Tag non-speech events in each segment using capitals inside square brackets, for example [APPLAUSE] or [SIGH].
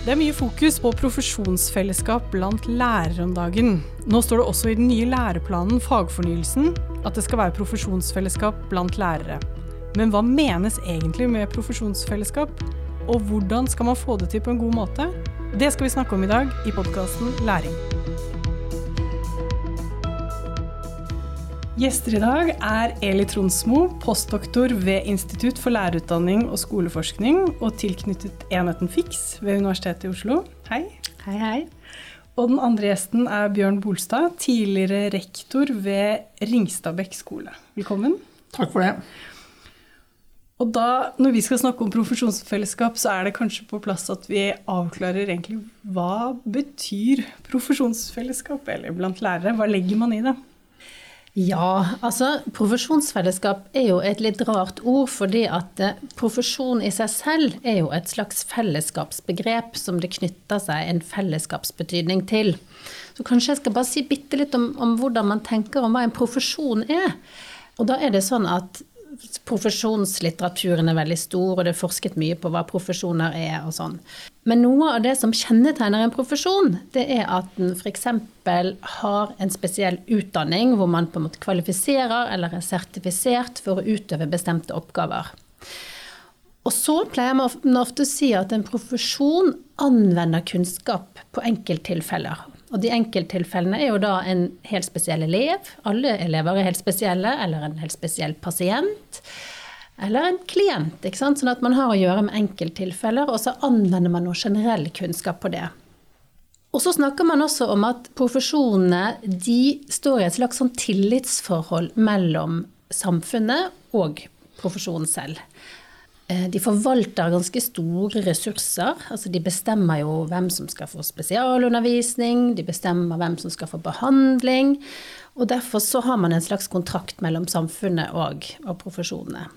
Det er mye fokus på profesjonsfellesskap blant lærere om dagen. Nå står det også i den nye læreplanen Fagfornyelsen at det skal være profesjonsfellesskap blant lærere. Men hva menes egentlig med profesjonsfellesskap? Og hvordan skal man få det til på en god måte? Det skal vi snakke om i dag i podkasten Læring. Gjester i dag er Eli Tronsmo, postdoktor ved Institutt for lærerutdanning og skoleforskning og tilknyttet enheten FIX ved Universitetet i Oslo. Hei. Hei, hei. Og den andre gjesten er Bjørn Bolstad, tidligere rektor ved Ringstadbekk skole. Velkommen. Takk for det. Og da, når vi skal snakke om profesjonsfellesskap, så er det kanskje på plass at vi avklarer egentlig hva betyr profesjonsfellesskap, eller blant lærere. Hva legger man i det? Ja, altså profesjonsfellesskap er jo et litt rart ord, fordi at eh, profesjon i seg selv er jo et slags fellesskapsbegrep som det knytter seg en fellesskapsbetydning til. Så kanskje jeg skal bare si bitte litt om, om hvordan man tenker om hva en profesjon er. Og da er det sånn at profesjonslitteraturen er veldig stor, og det er forsket mye på hva profesjoner er og sånn. Men noe av det som kjennetegner en profesjon, det er at den f.eks. har en spesiell utdanning hvor man på en måte kvalifiserer eller er sertifisert for å utøve bestemte oppgaver. Og så pleier man ofte å si at en profesjon anvender kunnskap på enkelttilfeller. Og de enkelttilfellene er jo da en helt spesiell elev, alle elever er helt spesielle, eller en helt spesiell pasient. Eller en klient. ikke sant? Sånn at man har å gjøre med enkelttilfeller, og så anvender man noe generell kunnskap på det. Og så snakker man også om at profesjonene de står i et slags sånn tillitsforhold mellom samfunnet og profesjonen selv. Eh, de forvalter ganske store ressurser. Altså de bestemmer jo hvem som skal få spesialundervisning, de bestemmer hvem som skal få behandling. Og derfor så har man en slags kontrakt mellom samfunnet og, og profesjonene.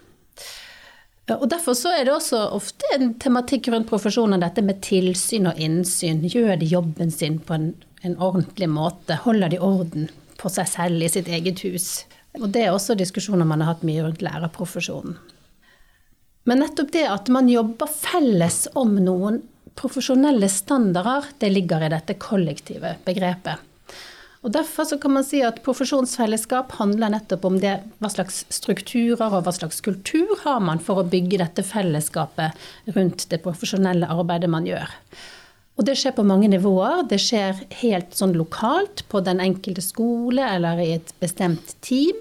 Og Derfor så er det også ofte en tematikk rundt profesjonen dette med tilsyn og innsyn. Gjør de jobben sin på en, en ordentlig måte? Holder de orden på seg selv i sitt eget hus? Og Det er også diskusjoner man har hatt mye rundt lærerprofesjonen. Men nettopp det at man jobber felles om noen profesjonelle standarder, det ligger i dette kollektive begrepet. Og Derfor så kan man si at profesjonsfellesskap handler nettopp om det, hva slags strukturer og hva slags kultur har man for å bygge dette fellesskapet rundt det profesjonelle arbeidet man gjør. Og det skjer på mange nivåer. Det skjer helt sånn lokalt på den enkelte skole eller i et bestemt team.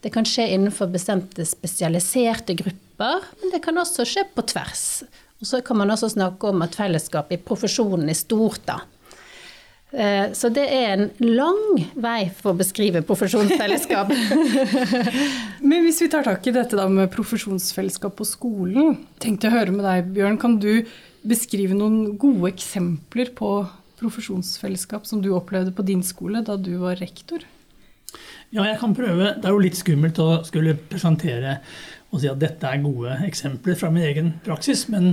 Det kan skje innenfor bestemte spesialiserte grupper men det kan også skje på tvers. Og så kan man også snakke om at fellesskap i profesjonen er stort, da. Eh, så det er en lang vei for å beskrive profesjonsfellesskap. [LAUGHS] Men hvis vi tar tak i dette med profesjonsfellesskap på skolen, tenkte jeg å høre med deg, Bjørn. Kan du beskrive noen gode eksempler på profesjonsfellesskap som du opplevde på din skole da du var rektor? Ja, jeg kan prøve. Det er jo litt skummelt å skulle presentere og si at dette er gode eksempler fra min egen praksis. Men,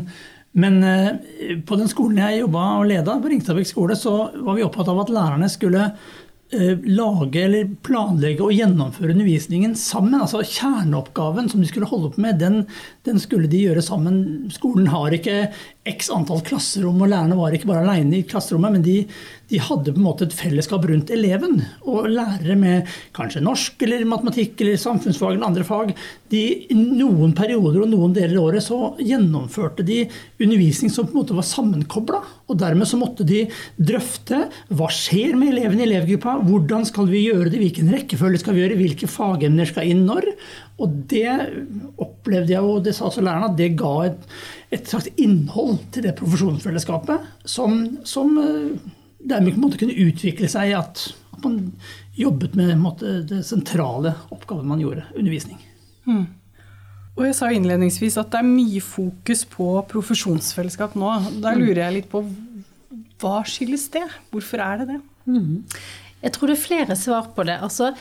men eh, på den skolen jeg jobba og leda, på Ringstadvik skole, så var vi opptatt av at lærerne skulle Eh, lage eller planlegge og gjennomføre undervisningen sammen. Altså Kjerneoppgaven som de skulle holde på med, den, den, skulle de gjøre sammen. Skolen har ikke x antall klasserom, og lærerne var ikke bare alene i klasserommet, men de, de, hadde på en måte et fellesskap rundt eleven. Og lærere med kanskje norsk eller matematikk eller samfunnsfag eller andre fag, de, i noen perioder og noen deler av året så gjennomførte de undervisning som på en måte var sammenkobla. Og dermed så måtte de drøfte hva skjer med elevene i elevgruppa hvordan skal vi gjøre det, hvilken rekkefølge skal vi gjøre, hvilke fagemner skal inn når. Og det opplevde jeg, og det sa også lærerne, at det ga et, et slags innhold til det profesjonsfellesskapet som, som eh, dermed måte kunne utvikle seg i at, at, man jobbet med måte, det sentrale oppgaven man gjorde, undervisning. Mm. Og jeg sa innledningsvis at det er mye fokus på profesjonsfellesskap nå. Da lurer jeg litt på hva skyldes det? Hvorfor er det det? Mm. Jeg tror det er flere svar på det. Altså,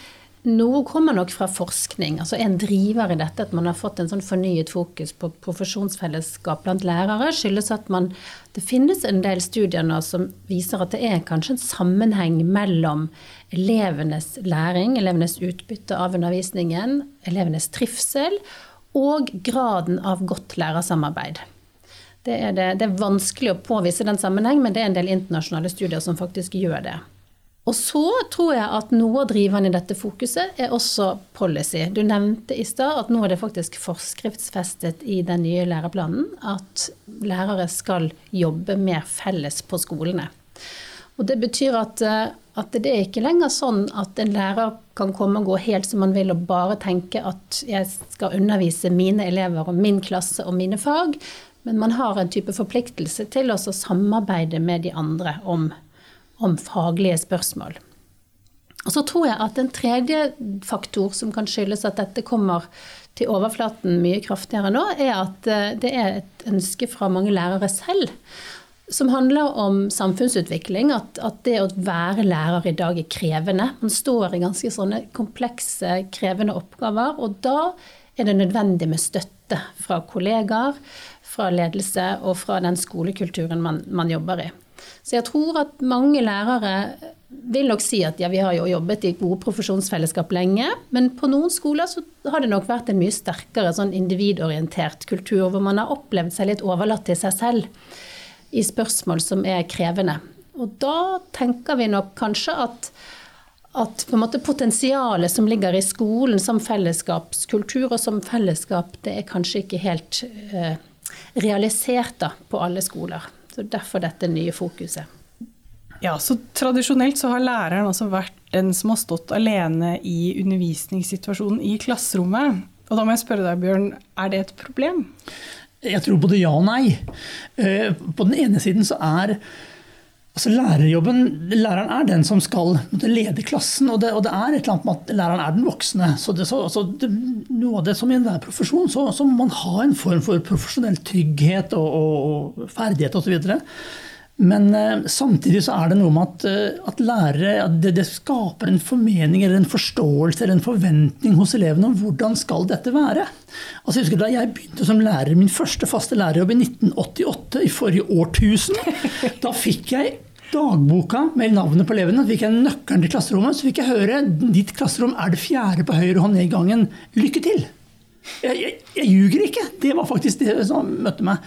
noe kommer nok fra forskning. altså En driver i dette at man har fått en sånn fornyet fokus på profesjonsfellesskap blant lærere, skyldes at man, det finnes en del studier nå som viser at det er kanskje en sammenheng mellom elevenes læring, elevenes utbytte av undervisningen, elevenes trivsel og graden av godt lærersamarbeid. Det er, det, det er vanskelig å påvise den sammenheng, men det er en del internasjonale studier som faktisk gjør det. Og så tror jeg at noe av driveren i dette fokuset er også policy. Du nevnte i stad at nå er det faktisk forskriftsfestet i den nye læreplanen at lærere skal jobbe mer felles på skolene. Og det betyr at, eh, at det er ikke lenger sånn at en lærer kan komme og gå helt som man vil og bare tenke at jeg skal undervise mine elever og min klasse og mine fag, men man har en type forpliktelse til å samarbeide med de andre om om faglige spørsmål. Og så tror jeg at en tredje faktor som kan skyldes at dette kommer til overflaten mye kraftigere nå, er at eh, det er et ønske fra mange lærere selv som handler om samfunnsutvikling. At, at, det å være lærer i dag er krevende. Man står i ganske sånne komplekse, krevende oppgaver. Og da er det nødvendig med støtte fra kollegaer, fra ledelse og fra den skolekulturen man, man jobber i. Så jeg tror at mange lærere vil nok si at ja, vi har jo jobbet i gode profesjonsfellesskap lenge, men på noen skoler så har det nok vært en mye sterkere sånn individorientert kultur, hvor man har opplevd seg litt overlatt til seg selv i spørsmål som er krevende. Og da tenker vi nok kanskje at, at potensialet som ligger i skolen som fellesskapskultur og som fellesskap, det er kanskje ikke helt eh, realisert da, på alle skoler. Så Derfor dette nye fokuset. Ja, så Tradisjonelt så har læreren også vært den som har stått alene i undervisningssituasjonen i klasserommet. Og da må jeg spørre deg, Bjørn, er det et problem? Jeg tror både ja og nei. Eh, på den ene siden så er Altså lærerjobben, Læreren er den som skal lede klassen, og det, og det, er et eller annet med at læreren er den voksne. Så, det, så altså, det, Noe av det som i enhver profesjon, så, så, må man ha en form for profesjonell trygghet og, og, og ferdighet osv. Men eh, samtidig så er det noe med at, eh, at lærere at det, det, skaper en formening eller en forståelse eller en forventning hos elevene om hvordan skal dette være. Altså, jeg husker Da jeg begynte som lærer, min første faste lærerjobb i 1988, i forrige årtusen, [LAUGHS] da fikk jeg dagboka med navnet på elevene. Fikk jeg nøkkelen til klasserommet, så fikk jeg høre ditt klasserom er det fjerde på høyre hånd ned i gangen. Lykke til! Jeg, jeg, jeg ljuger ikke. Det var faktisk det som møtte meg.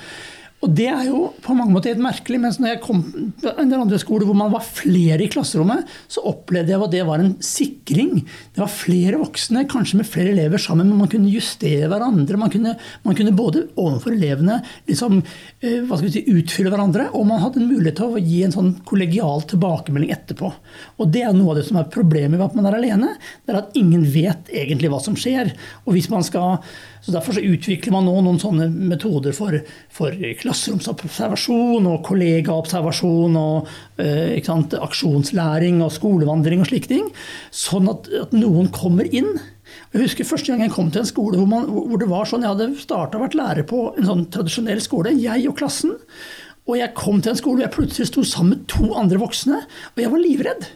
Og det er jo på mange måter helt merkelig. mens når jeg kom på en andre skoler hvor man var flere i klasserommet, så opplevde jeg at det var en sikring. Det var flere voksne, kanskje med flere elever sammen, men man kunne justere hverandre. Man kunne, man kunne både overfor elevene liksom, eh, si, utfylle hverandre, og man hadde en mulighet til å gi en sånn kollegial tilbakemelding etterpå. Og det er noe av det som er problemet med at man er alene. Det er at ingen vet egentlig hva som skjer. Og hvis man skal så Derfor så utvikler man nå noen sånne metoder for, for klasseromsobservasjon og kollegaobservasjon og eh, aksjonslæring og skolevandring og slike ting. Sånn at, at, noen kommer inn. Jeg husker første gang jeg kom til en skole hvor, man, hvor det var sånn, Jeg hadde starta vært lærer på en sånn tradisjonell skole, jeg og klassen. Og jeg kom til en skole hvor jeg plutselig sto sammen med to andre voksne, og jeg var livredd.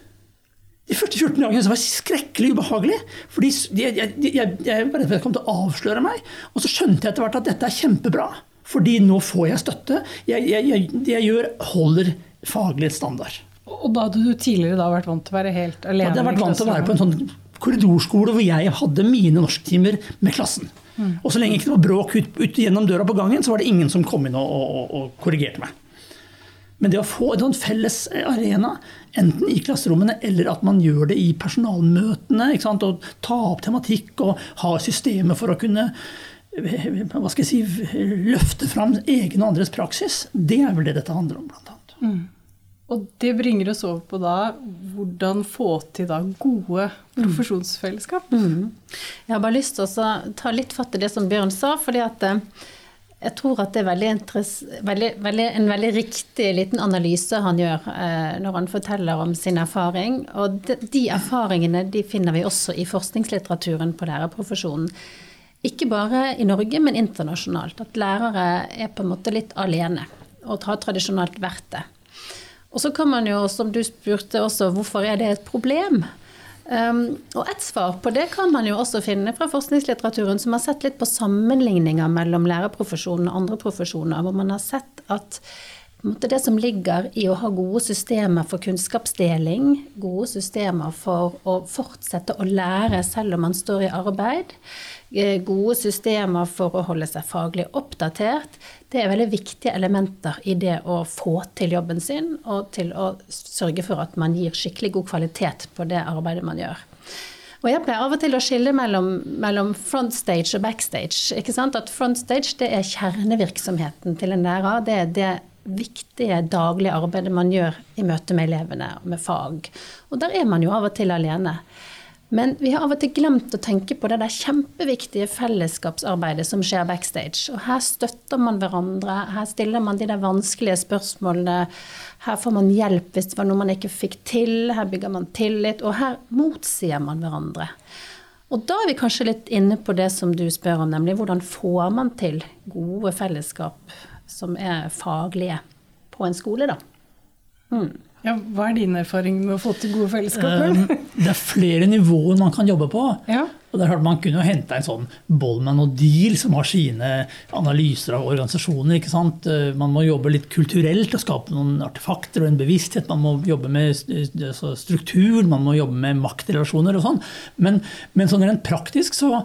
De første 14 dagene var skrekkelig ubehagelig. fordi jeg, jeg, jeg, jeg kom til å avsløre meg. Og så skjønte jeg etter hvert at dette er kjempebra. Fordi nå får jeg støtte. Jeg, gjør, holder faglig standard. Og da hadde du tidligere da vært vant til å være helt alene? Da hadde jeg vært vant til å være på en sånn korridorskole hvor jeg hadde mine norsktimer med klassen. Mm. Og så lenge ikke det var bråk ut, ut, gjennom døra på gangen, så var det ingen som kom inn og, og, og korrigerte meg. Men det å få en sånn felles arena, enten i klasserommene eller at man gjør det i personalmøtene, og ta opp tematikk og ha systemer for å kunne hva skal jeg si, løfte fram egen og andres praksis, det er vel det dette handler om, blant annet. Mm. Og det bringer oss over på da hvordan få til da gode profesjonsfellesskap. Mm. Jeg har bare lyst til å ta litt fatt i det som Bjørn sa. fordi at eh, jeg tror at det er veldig veldig, veldig, en veldig riktig liten analyse han gjør eh, når han forteller om sin erfaring. Og de, de, erfaringene de finner vi også i forskningslitteraturen på lærerprofesjonen. Ikke bare i Norge, men internasjonalt. At lærere er på en måte litt alene, og har tradisjonelt vært det. Og så kan man jo, som du spurte også, hvorfor er det et problem? Um, og et svar på det kan man jo også finne fra forskningslitteraturen, som har sett litt på sammenligninger mellom lærerprofesjonen og andre profesjoner, hvor man har sett at det som ligger i å ha gode systemer for kunnskapsdeling, gode systemer for å fortsette å lære selv om man står i arbeid, eh, gode systemer for å holde seg faglig oppdatert, det er veldig viktige elementer i det å få til jobben sin, og til å sørge for at man gir skikkelig god kvalitet på det arbeidet man gjør. Og jeg pleier av og til å skille mellom, mellom frontstage og backstage. At frontstage det er kjernevirksomheten til en lærer. Det er det viktige daglige arbeidet man gjør i møte med elevene og med fag. Og der er man jo av og til alene. Men vi har av og til glemt å tenke på det der kjempeviktige fellesskapsarbeidet som skjer backstage. Og her støtter man hverandre, her stiller man de der vanskelige spørsmålene. Her får man hjelp hvis det var noe man ikke fikk til, her bygger man tillit, og her motsier man hverandre. Og da er vi kanskje litt inne på det som du spør om, nemlig hvordan får man til gode fellesskap som er faglige på en skole, da. Mm. Ja, hva er din erfaring med å få til gode fellesskaper? Um, det er flere nivåer man kan jobbe på. Ja. Og det er klart Man kunne jo hente en sånn Bollman og Deal, som har sine analyser av organisasjoner. ikke sant? Uh, man må jobbe litt kulturelt og skape noen artefakter og en bevissthet. Man må jobbe med altså struktur, man må jobbe med maktrelasjoner og sånn. Men, men sånn rent praktisk så,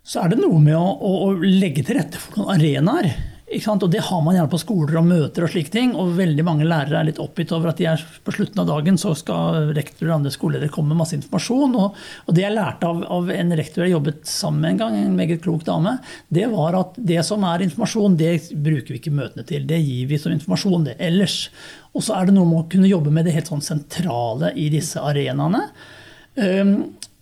så er det noe med å, å, å legge til rette for noen arenaer. Og det har man gjerne på skoler og møter og slike ting. Og veldig mange lærere er litt oppgitt over at de er på slutten av dagen så skal rektor og andre skoleledere komme med masse informasjon. Og, og, det jeg lærte av, av, en rektor jeg jobbet sammen med en gang, en meget klok dame, det var at det som er informasjon, det bruker vi ikke møtene til. Det gir vi som informasjon det ellers. Og så er det noe med å kunne jobbe med det helt sånn sentrale i disse arenaene. Um,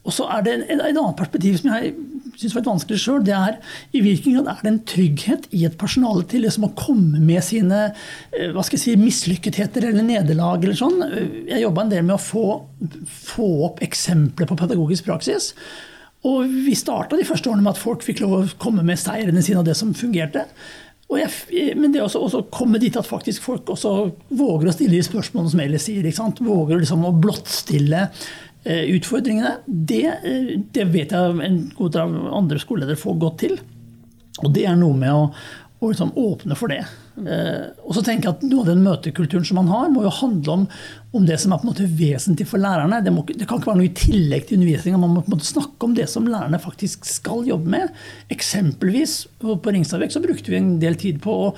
og så er det et, et annet perspektiv som jeg syns var litt vanskelig sjøl. Det er i hvilken grad er det en trygghet i et personale til liksom å komme med sine eh, hva skal jeg si, mislykketheter eller nederlag eller sånn. Jeg jobba en del med å få, få opp eksempler på pedagogisk praksis. Og vi starta de første årene med at folk fikk lov å komme med seirene sine og det som fungerte. Jeg, men det å komme dit at faktisk folk også våger å stille de spørsmålene som Ellis sier. Våger liksom å blottstille utfordringene, det, eh, det, vet jeg en god del andre skoleledere får godt til. Og det er noe med å, å liksom åpne for det. Eh, og så tenker jeg at Noe av den møtekulturen som man har, må jo handle om, om det som er på en måte vesentlig for lærerne. Det, må, det, kan ikke være noe i tillegg til undervisninga. Man må på en måte snakke om det som lærerne faktisk skal jobbe med. Eksempelvis på Ringstadvek så brukte vi en del tid på å,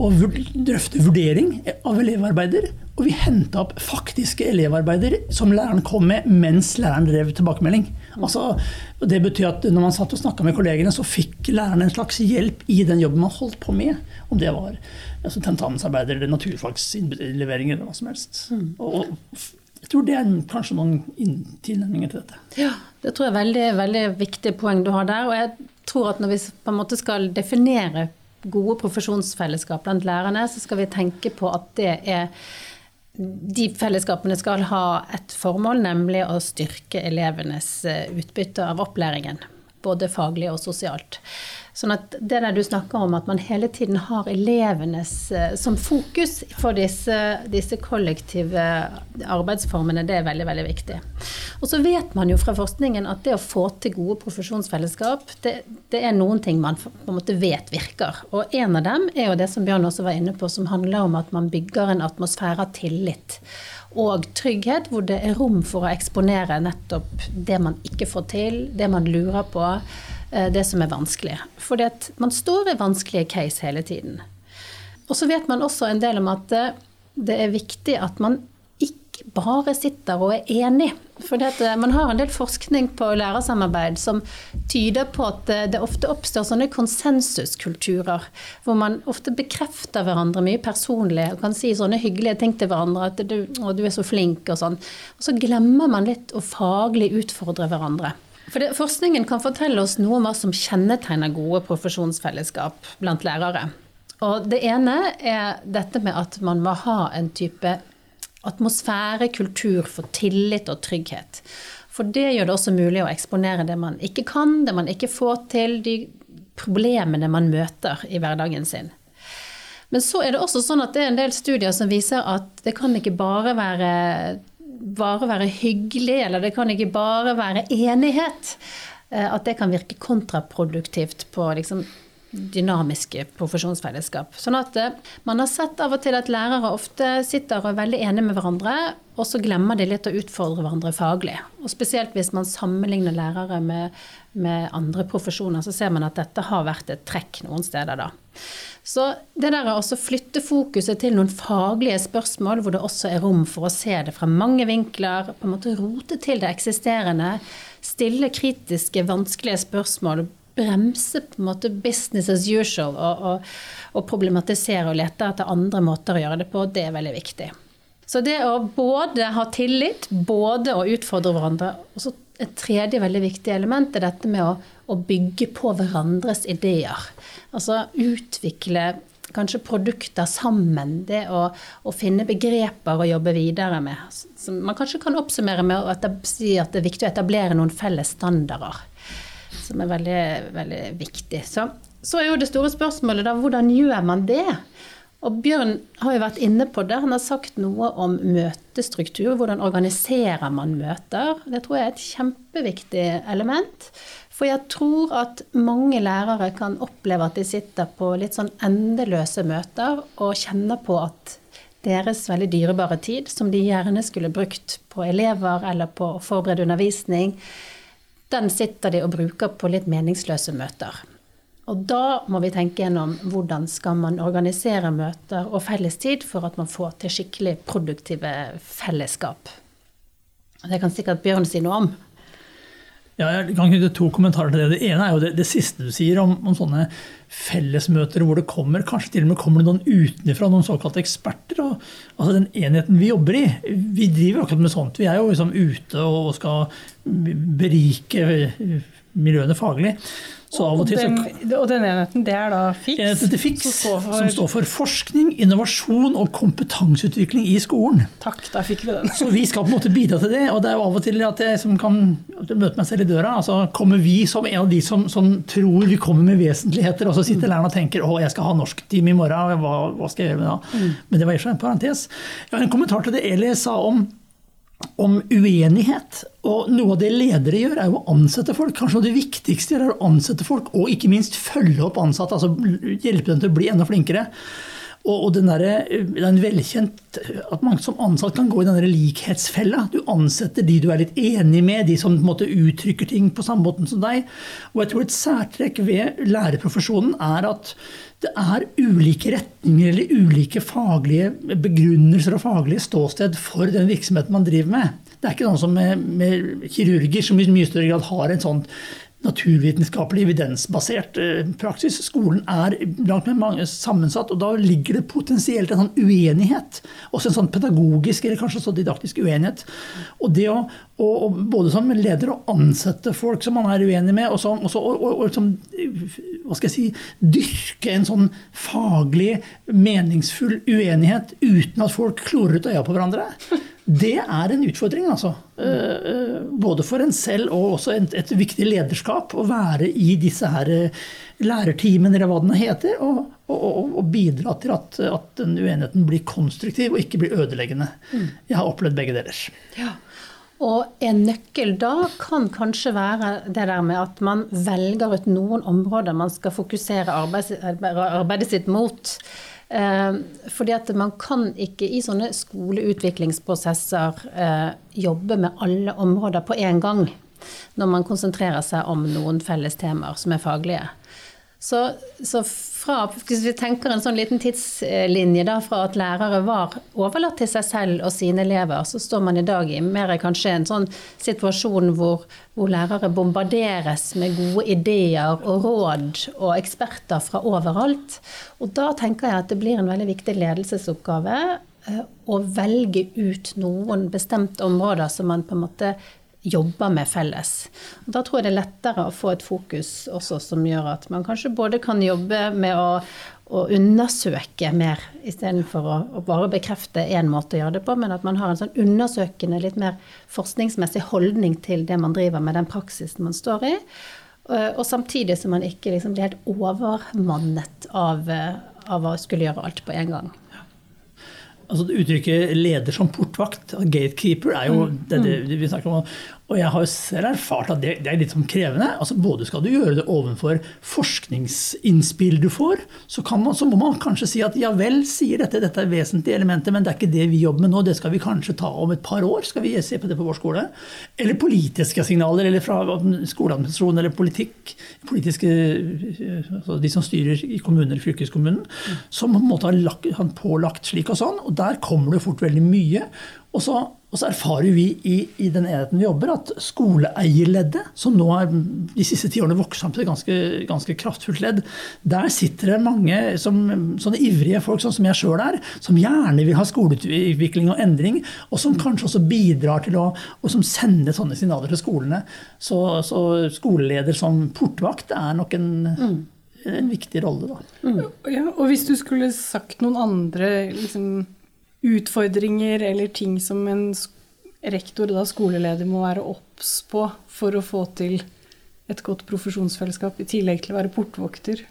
å drøfte vurdering av elevarbeider. Og vi henta opp faktiske elevarbeider som læreren kom med mens læreren drev tilbakemelding. Altså, det betyr at når man satt og snakka med kollegene, så fikk læreren en slags hjelp i den jobben man holdt på med. Om det var altså, tentamensarbeider eller naturfagsinnleveringer eller hva som helst. Mm. Og, jeg tror det er kanskje noen tilnærminger til dette. Ja, det tror jeg er veldig, veldig viktig poeng du har der. Og jeg tror at når vi på en måte skal definere gode profesjonsfellesskap blant lærerne, så skal vi tenke på at det er de fellesskapene skal ha et formål, nemlig å styrke elevenes eh, utbytte av opplæringen. Både faglig og sosialt. Sånn at det der du snakker om at man hele tiden har elevenes eh, som fokus for disse, disse kollektive arbeidsformene, det er veldig, veldig viktig. Og så vet man jo fra forskningen at det å få til gode profesjonsfellesskap, det, det er noen ting man på en måte vet virker. Og en av dem er jo det som Bjørn også var inne på, som handler om at man bygger en atmosfære av tillit og trygghet, hvor det er rom for å eksponere nettopp det man ikke får til, det man lurer på. Eh, det som er vanskelig. For man står i vanskelige case hele tiden. Og så vet man også en del om at eh, det er viktig at man ikke bare sitter og er enig. For eh, man har en del forskning på lærersamarbeid som tyder på at det ofte oppstår sånne konsensuskulturer. Hvor man ofte bekrefter hverandre mye personlig og kan si sånne hyggelige ting til hverandre. At du, du er så flink og sånn. Og så glemmer man litt å faglig utfordre hverandre. For det, Forskningen kan fortelle oss noe om hva som kjennetegner gode profesjonsfellesskap blant lærere. Og Det ene er dette med at man må ha en type atmosfære, kultur for tillit og trygghet. For det gjør det også mulig å eksponere det man ikke kan, det man ikke får til, de problemene man møter i hverdagen sin. Men så er det også sånn at det er en del studier som viser at det kan ikke bare være bare være hyggelig, eller det kan ikke bare være enighet. Eh, at det kan virke kontraproduktivt på liksom dynamiske profesjonsfellesskap. Sånn at eh, man har sett av og til at lærere ofte sitter og er veldig enige med hverandre, og så glemmer de litt å utfordre hverandre faglig. Og spesielt hvis man sammenligner lærere med, med andre profesjoner, så ser man at dette har vært et trekk noen steder da. Så det der å flytte fokuset til noen faglige spørsmål, hvor det også er rom for å se det fra mange vinkler, på en måte rote til det eksisterende, stille kritiske, vanskelige spørsmål, bremse på en måte business as usual og, og, og problematisere og lete etter andre måter å gjøre det på, det er veldig viktig. Så det å både ha tillit, både å utfordre hverandre og så Et tredje veldig viktig element er dette med å, å bygge på hverandres ideer. Altså utvikle kanskje produkter sammen. Det å, å, finne begreper å jobbe videre med. Som man kanskje kan oppsummere med å si at det er viktig å etablere noen felles standarder som er veldig, veldig viktig. Så, så, er jo det store spørsmålet da, hvordan gjør man det? Og Bjørn har jo vært inne på det. Han har sagt noe om møtestruktur. Hvordan organiserer man møter? Det tror jeg er et kjempeviktig element. For jeg tror at mange lærere kan oppleve at de sitter på litt sånn endeløse møter og kjenner på at deres veldig dyrebare tid, som de gjerne skulle brukt på elever eller på å forberede undervisning, den sitter de og bruker på litt meningsløse møter. Og da må vi tenke gjennom hvordan skal man organisere møter og fellestid for at man får til skikkelig produktive fellesskap. Det kan sikkert Bjørn si noe om. Ja, jeg kan knytte to kommentarer til det. Det ene er jo det, det siste du sier om, om, sånne fellesmøter hvor det kommer kanskje til og med kommer det noen utenfra, noen såkalte eksperter. Og, altså Den enheten vi jobber i, vi driver akkurat med sånt. Vi er jo liksom ute og skal berike miljøene faglig. Så av og til så, og den enheten, det er da FIX? FIX, som står, for, som står for forskning, innovasjon og kompetanseutvikling i skolen. Takk, da fikk vi den. så vi skal på en måte bidra til det. Og det er jo av og til at jeg som kan møte meg selv i døra. altså Kommer vi som en av de som, som tror vi kommer med vesentligheter, og så sitter læreren og tenker å, jeg skal ha norsktime i morgen, hva, hva, skal jeg gjøre med da? Mm. Men det var ikke en parentes. Jeg har en kommentar til det Eli sa om om uenighet. Og noe av det ledere gjør, er jo å ansette folk. Kanskje noe av det viktigste er å ansette folk, og ikke minst følge opp ansatte. altså Hjelpe dem til å bli enda flinkere. Og, og den der, det er en velkjent at man som ansatt kan gå i den likhetsfella. Du ansetter de du er litt enig med, de som måte uttrykker ting på samme måte som deg. Og jeg tror et særtrekk ved lærerprofesjonen er at det er ulike retninger eller ulike faglige begrunnelser og faglige ståsted for den virksomheten man driver med. Det er ikke sånn som med, med kirurger, som i mye større grad har en sånn naturvitenskapelig evidensbasert eh, praksis. Skolen er langt mer sammensatt, og da ligger det potensielt en sånn uenighet. Også en sånn pedagogisk eller kanskje så didaktisk uenighet. Og det å, å, å både som leder å ansette folk som man er uenig med, og, så, og, og, og, og som, hva skal jeg si, dyrke en sånn faglig meningsfull uenighet uten at folk klorer ut øya på hverandre det er en utfordring, altså. Eh, eh, både for en selv og også et, viktig lederskap å være i disse her eh, lærerteamene, eller hva den heter, og, og, og bidra til at, at, den uenigheten blir konstruktiv og ikke blir ødeleggende. Mm. Jeg har opplevd begge deler. Ja. Og en nøkkel da kan kanskje være det der med at man velger ut noen områder man skal fokusere arbeidet, arbeidet sitt mot. Eh, fordi at man kan ikke i sånne skoleutviklingsprosesser eh, jobbe med alle områder på en gang når man konsentrerer seg om noen felles temaer som er faglige. Så, så fra, hvis vi tenker en sånn liten tidslinje da, fra at lærere var overlatt til seg selv og sine elever, så står man i dag i mer kanskje en sånn situasjon hvor, hvor lærere bombarderes med gode ideer og råd og eksperter fra overalt. Og da tenker jeg at det blir en veldig viktig ledelsesoppgave eh, å velge ut noen bestemte områder som man på en måte jobber med felles. Og da tror jeg det er lettere å få et fokus også som gjør at man kanskje både kan jobbe med å, å undersøke mer istedenfor å, å bare bekrefte én måte å gjøre det på, men at man har en sånn undersøkende, litt mer forskningsmessig holdning til det man driver med, den praksisen man står i. Og samtidig som man ikke liksom blir helt overmannet av, av å skulle gjøre alt på en gang. Altså Uttrykket 'leder som portvakt', 'gatekeeper', er jo mm. det, det, vi snakker om. Og jeg har selv erfart at det, det er litt sånn krevende. Altså Både skal du gjøre det overfor forskningsinnspill du får, så, man, så, må man kanskje si at ja vel, sier dette, dette er vesentlige elementer, men det er ikke det vi jobber med nå, det skal vi kanskje ta om et par år. Skal vi se på det på vår skole? Eller politiske signaler, eller fra skoleadministrasjon eller politikk. Politiske, altså de som styrer i kommuner, fylkeskommunen, som på en måte har, lagt, pålagt slik og sånn. Og der kommer det fort veldig mye. Og så, og så, erfarer vi i, i, den enheten vi jobber, at skoleeierleddet, som nå er de siste ti årene vokst sammen til et ganske, ganske, kraftfullt ledd, der sitter det mange som, sånne ivrige folk, sånn som jeg sjøl er, som gjerne vil ha skoleutvikling og endring, og som kanskje også bidrar til å og som sender sånne signaler til skolene. Så, så skoleleder som portvakt er nok en mm en viktig rolle. Da. Mm. Ja, og hvis du skulle sagt noen andre liksom, utfordringer eller ting som en rektor, da skoleleder, må være obs på for å få til et godt profesjonsfellesskap, i tillegg til å være portvokter?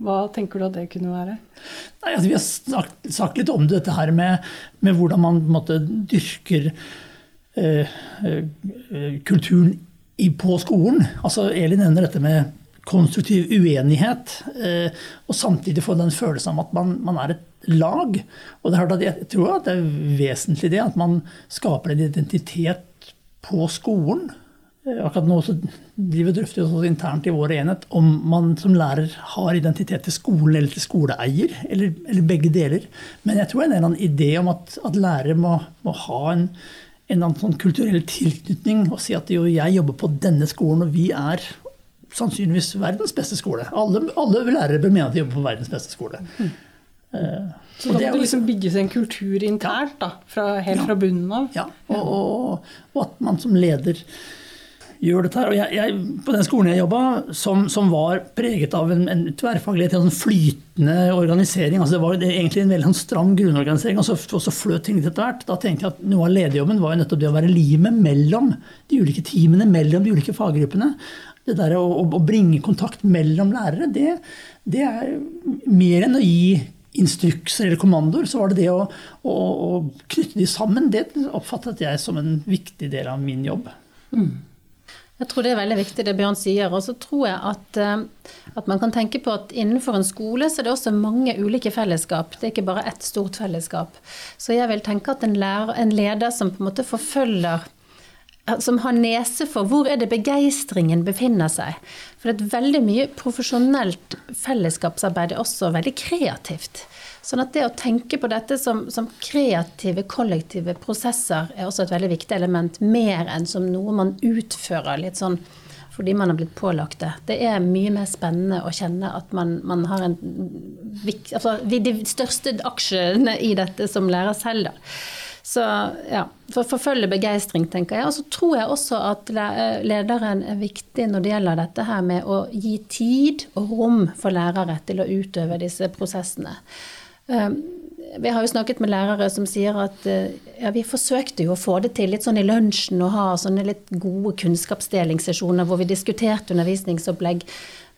Hva tenker du at det kunne være? Nei, altså, vi har sagt, sagt, litt om dette her med, med hvordan man måte, dyrker eh, eh, kulturen i, på skolen. Altså, Elin nevner dette med konstruktiv uenighet, eh, og samtidig få den følelsen av at man, man er et lag. Og jeg tror at det er vesentlig det, at man skaper en identitet på skolen. Eh, akkurat nå så driver drøfter vi internt i vår enhet om man som lærer har identitet til skolen eller til skoleeier, eller, eller begge deler. Men jeg tror det er en eller annen idé om at, at lærere må, må ha en, en sånn kulturell tilknytning og si at jo, jeg jobber på denne skolen, og vi er sannsynligvis verdens beste skole. Alle, alle lærere bør mene at de jobber på verdens beste skole. Mm. Så da må det liksom bygges en kultur internt, da, fra, helt ja. fra bunnen av? Ja, og, og, og, at man som leder gjør dette her. Og jeg, jeg, på den skolen jeg jobba, som, som, var preget av en, en tverrfaglighet, en flytende organisering altså Det var egentlig en veldig sånn stram grunnorganisering, og så, og så fløt ting etter hvert. Da tenkte jeg at noe av lederjobben var jo nettopp det å være limet mellom de ulike teamene, mellom de ulike faggruppene. Det der å, å bringe kontakt mellom lærere, det, det er mer enn å gi instrukser eller kommandoer, så var det det å, å, å, knytte de sammen. Det oppfattet jeg som en viktig del av min jobb. Mm. Jeg tror det er veldig viktig det Bjørn sier. Og så tror jeg at, eh, at, man kan tenke på at innenfor en skole så er det også mange ulike fellesskap. Det er ikke bare ett stort fellesskap. Så jeg vil tenke at en, lærer, en leder som på en måte forfølger som har nese for hvor er det begeistringen befinner seg. For det er veldig mye profesjonelt fellesskapsarbeid er også veldig kreativt. Sånn at det å tenke på dette som, som, kreative, kollektive prosesser er også et veldig viktig element, mer enn som noe man utfører litt sånn fordi man har blitt pålagt det. Det er mye mer spennende å kjenne at man, man har en altså, De største aksjene i dette som lærer selv, da. Så ja, for å forfølge begeistring, tenker jeg. Og så tror jeg også at lederen er viktig når det gjelder dette her med å gi tid og rom for lærere til å utøve disse prosessene. Um, vi har jo snakket med lærere som sier at uh, ja, vi forsøkte jo å få det til litt sånn i lunsjen og ha sånne litt gode kunnskapsdelingssesjoner hvor vi diskuterte undervisningsopplegg,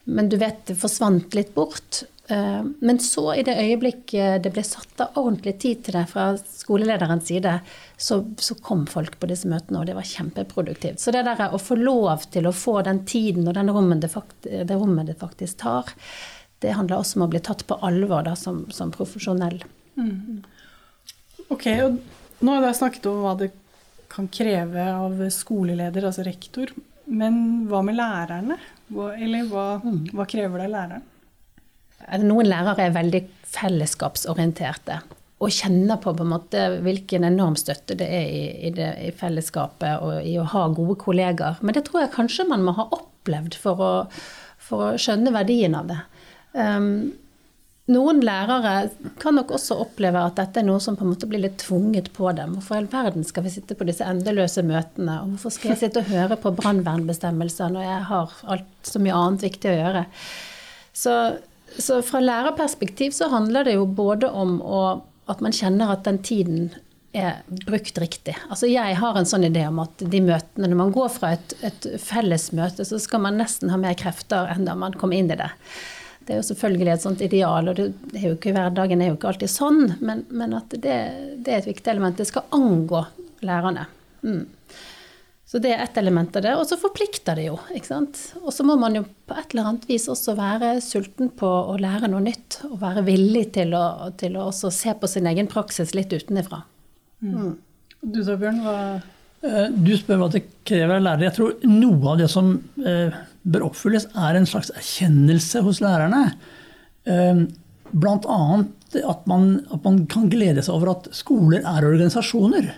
men du vet det forsvant litt bort. Eh, men så, i det øyeblikket det ble satt av ordentlig tid til det fra skolelederens side, så, så, kom folk på disse møtene, og det var kjempeproduktivt. Så det der å få lov til å få den tiden og den rommet det, fakt, det, rommet det faktisk tar, det handler også om å bli tatt på alvor da, som, som profesjonell. Mm. Ok, og nå har jeg snakket om hva det kan kreve av skoleleder, altså rektor. Men hva med lærerne? Hva, eller hva, mm. hva krever det av læreren? Noen lærere er veldig fellesskapsorienterte og kjenner på, på en måte hvilken enorm støtte det er i, i, det, i, fellesskapet og i å ha gode kollegaer. Men det tror jeg kanskje man må ha opplevd for å, for å skjønne verdien av det. Um, noen lærere kan nok også oppleve at dette er noe som på en måte blir litt tvunget på dem. Hvorfor i all verden skal vi sitte på disse endeløse møtene? Og hvorfor skal jeg sitte og høre på brannvernbestemmelser når jeg har alt så mye annet viktig å gjøre? Så så fra lærerperspektiv så handler det jo både om å, at man kjenner at den tiden er brukt riktig. Altså jeg har en sånn idé om at de møtene, når man går fra et, et felles møte, så skal man nesten ha mer krefter enn da man kom inn i det. Det er jo selvfølgelig et sånt ideal, og det er jo ikke, hverdagen er jo ikke alltid sånn, men, men at det, det, er et viktig element. Det skal angå lærerne. Mm. Så det er ett element av det. Og så forplikter det jo. ikke sant? Og så må man jo på et eller annet vis også være sulten på å lære noe nytt. Og være villig til å, til å også se på sin egen praksis litt utenfra. Mm. Du da, Bjørn? Hva Eh, du spør hva det krever av lærere. Jeg tror noe av det som eh, bør oppfylles, er en slags erkjennelse hos lærerne. Eh, Bl.a. At, man, at man kan glede seg over at skoler er organisasjoner.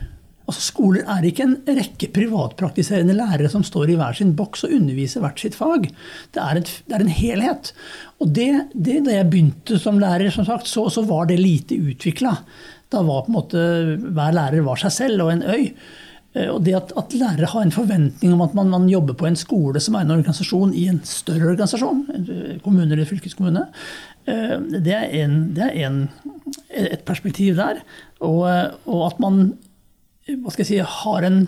Altså Skoler er ikke en rekke privatpraktiserende lærere som står i hver sin boks og underviser hvert sitt fag. Det er, et, det er en helhet. Og det, det, Da jeg begynte som lærer, som sagt, så, så var det lite utvikla. Da var på en måte hver lærer var seg selv og en øy. Eh, og det at, at, lærere har en forventning om at man, man, jobber på en skole som er en organisasjon i en større organisasjon, eh, kommune eller fylkeskommune, eh, det er, en, det er en, et perspektiv der. Og, og, at man hva skal jeg si, har en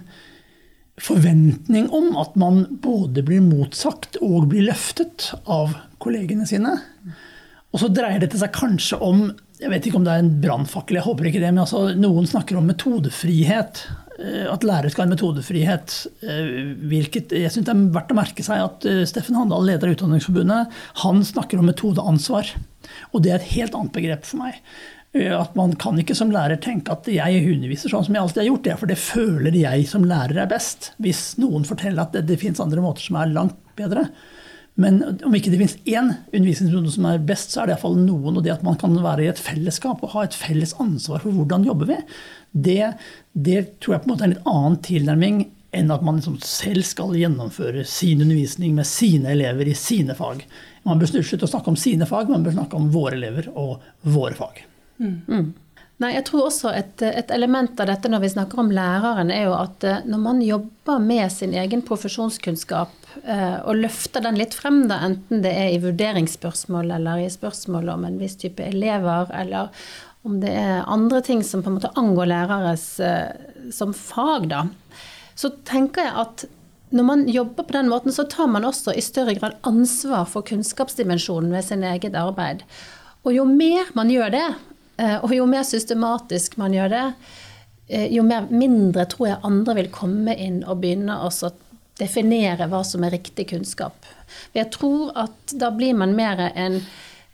forventning om at man både blir motsagt og blir løftet av kollegene sine. Og så dreier dette seg kanskje om jeg vet ikke om det er en brannfakkel, jeg håper ikke det, men altså, noen snakker om metodefrihet. Eh, at lærere skal ha en metodefrihet. Eh, hvilket, jeg synes Det er verdt å merke seg at eh, Steffen Handal, leder av Utdanningsforbundet, han snakker om metodeansvar. Og det er et helt annet begrep for meg. At Man kan ikke som lærer tenke at jeg underviser sånn som jeg alltid har gjort. Det for det føler jeg som lærer er best. Hvis noen forteller at det, det finnes andre måter som er langt bedre. Men om ikke det finnes én undervisningsmetode som er best, så er det iallfall noen. Og det at man kan være i et fellesskap og ha et felles ansvar for hvordan jobber vi, det, det tror jeg på en måte er en litt annen tilnærming enn at man liksom selv skal gjennomføre sin undervisning med sine elever i sine fag. Man bør slutte å snakke om sine fag, man bør snakke om våre elever og våre fag. Mm. Mm. Nei, jeg tror også et, et, element av dette når vi snakker om læreren, er jo at eh, når man jobber med sin egen profesjonskunnskap eh, og løfter den litt frem, da, enten det er i vurderingsspørsmål eller i spørsmål om en viss type elever, eller om det er andre ting som på en måte angår læreres eh, som fag, da, så tenker jeg at når man jobber på den måten, så tar man også i større grad ansvar for kunnskapsdimensjonen ved sin eget arbeid. Og jo mer man gjør det, og jo mer systematisk man gjør det, eh, jo mer, mindre tror jeg andre vil komme inn og begynne å definere hva som er riktig kunnskap. Jeg tror at da blir man mer en,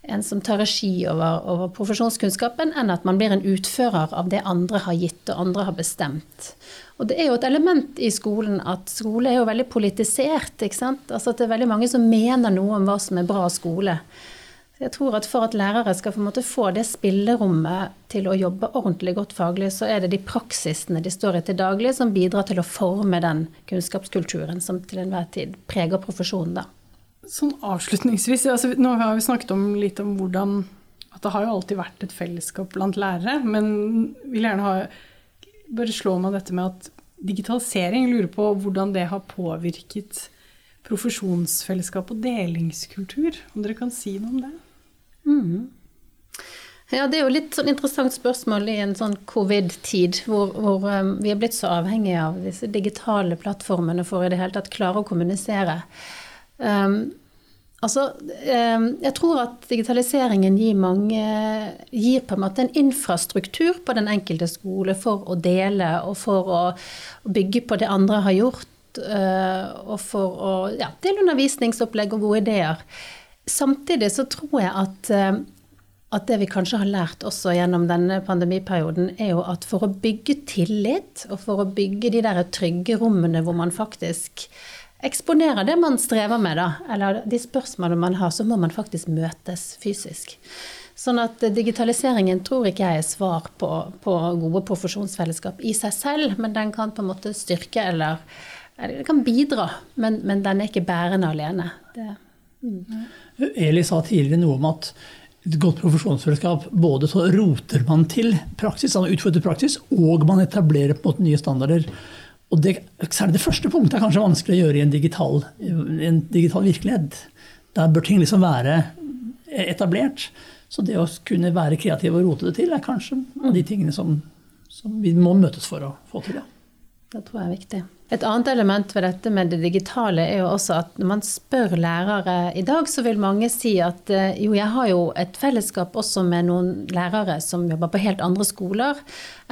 en som tar regi over, over, profesjonskunnskapen, enn at man blir en utfører av det andre har gitt og andre har bestemt. Og det er jo et element i skolen at skole er jo veldig politisert. ikke sant? Altså at det er veldig mange som mener noe om hva som er bra skole. Jeg tror at For at lærere skal få det spillerommet til å jobbe ordentlig godt faglig, så er det de praksisene de står i til daglig, som bidrar til å forme den kunnskapskulturen som til enhver tid preger profesjonen. da. Sånn avslutningsvis, altså, Nå har vi snakket om litt om hvordan at det har jo alltid vært et fellesskap blant lærere, men vil gjerne ha, bare slå meg dette med at digitalisering lurer på hvordan det har påvirket profesjonsfellesskap og delingskultur. Om dere kan si noe om det? Mm. Ja, Det er jo litt sånn interessant spørsmål i en sånn covid-tid, hvor, hvor um, vi er blitt så avhengige av disse digitale plattformene for i det hele tatt klare å kommunisere. Um, altså, um, jeg tror at digitaliseringen gir, mange, gir på en måte en infrastruktur på den enkelte skole for å dele og for å, bygge på det andre har gjort, uh, og for å ja, dele undervisningsopplegg og gode ideer. Samtidig så tror jeg at, eh, at det vi kanskje har lært også gjennom denne pandemiperioden, er jo at for å bygge tillit, og for å bygge de der trygge rommene hvor man faktisk eksponerer det man strever med, da, eller de spørsmålene man har, så må man faktisk møtes fysisk. Sånn at digitaliseringen tror ikke jeg er svar på, på gode profesjonsfellesskap i seg selv, men den kan på en måte styrke eller, eller kan bidra, men, men, den er ikke bærende alene. Det, mm. Eli sa tidligere noe om at et godt profesjonsfellesskap både så roter man til praksis, altså utfordrer praksis, og man etablerer på en måte nye standarder. Og det, særlig det første punktet er kanskje vanskelig å gjøre i en digital, en digital virkelighet. Der bør ting liksom være etablert. Så det å kunne være kreativ og rote det til, er kanskje de tingene som, som vi må møtes for å få til. Ja. Det tror jeg er viktig. Et annet element ved dette med det digitale er jo også at når man spør lærere i dag, så vil mange si at eh, jo, jeg har jo et fellesskap også med noen lærere som jobber på helt andre skoler.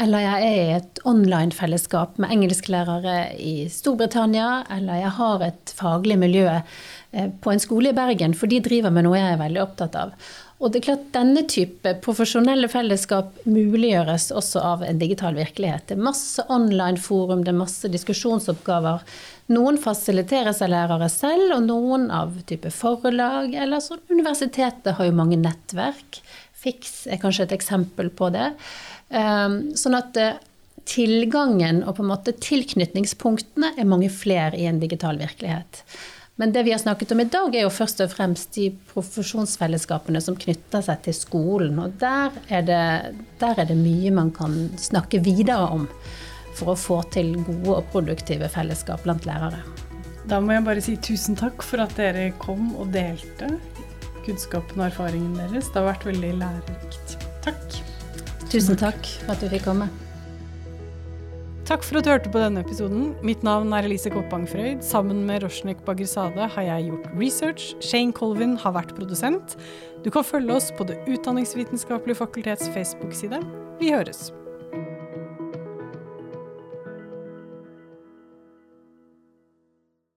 Eller jeg er i et online-fellesskap med engelsklærere i Storbritannia. Eller jeg har et faglig miljø eh, på en skole i Bergen, for de driver med noe jeg er veldig opptatt av. Og det er klart Denne type profesjonelle fellesskap muliggjøres også av en digital virkelighet. Det er masse online-forum, det er masse diskusjonsoppgaver. Noen fasiliteres av lærere selv, og noen av type forlag. Eller sånn universitetet har jo mange nettverk. Fiks er kanskje et eksempel på det. Ehm, sånn at eh, tilgangen og på en måte tilknytningspunktene er mange flere i en digital virkelighet. Men det vi har snakket om i dag, er jo først og fremst de profesjonsfellesskapene som knytter seg til skolen. Og der er det, der er det mye man kan snakke videre om for å få til gode og produktive fellesskap blant lærere. Da må jeg bare si tusen takk for at dere kom og delte kunnskapen og erfaringen deres. Det har vært veldig lærerikt. Takk. Tusen takk for at du fikk komme. Takk for at du hørte på denne episoden. Mitt navn er Elise Koppang Frøyd. Sammen med Roshnik Bagrisade har jeg gjort research. Shane Colvin har vært produsent. Du kan følge oss på Det utdanningsvitenskapelige fakultets Facebook-side. Vi høres.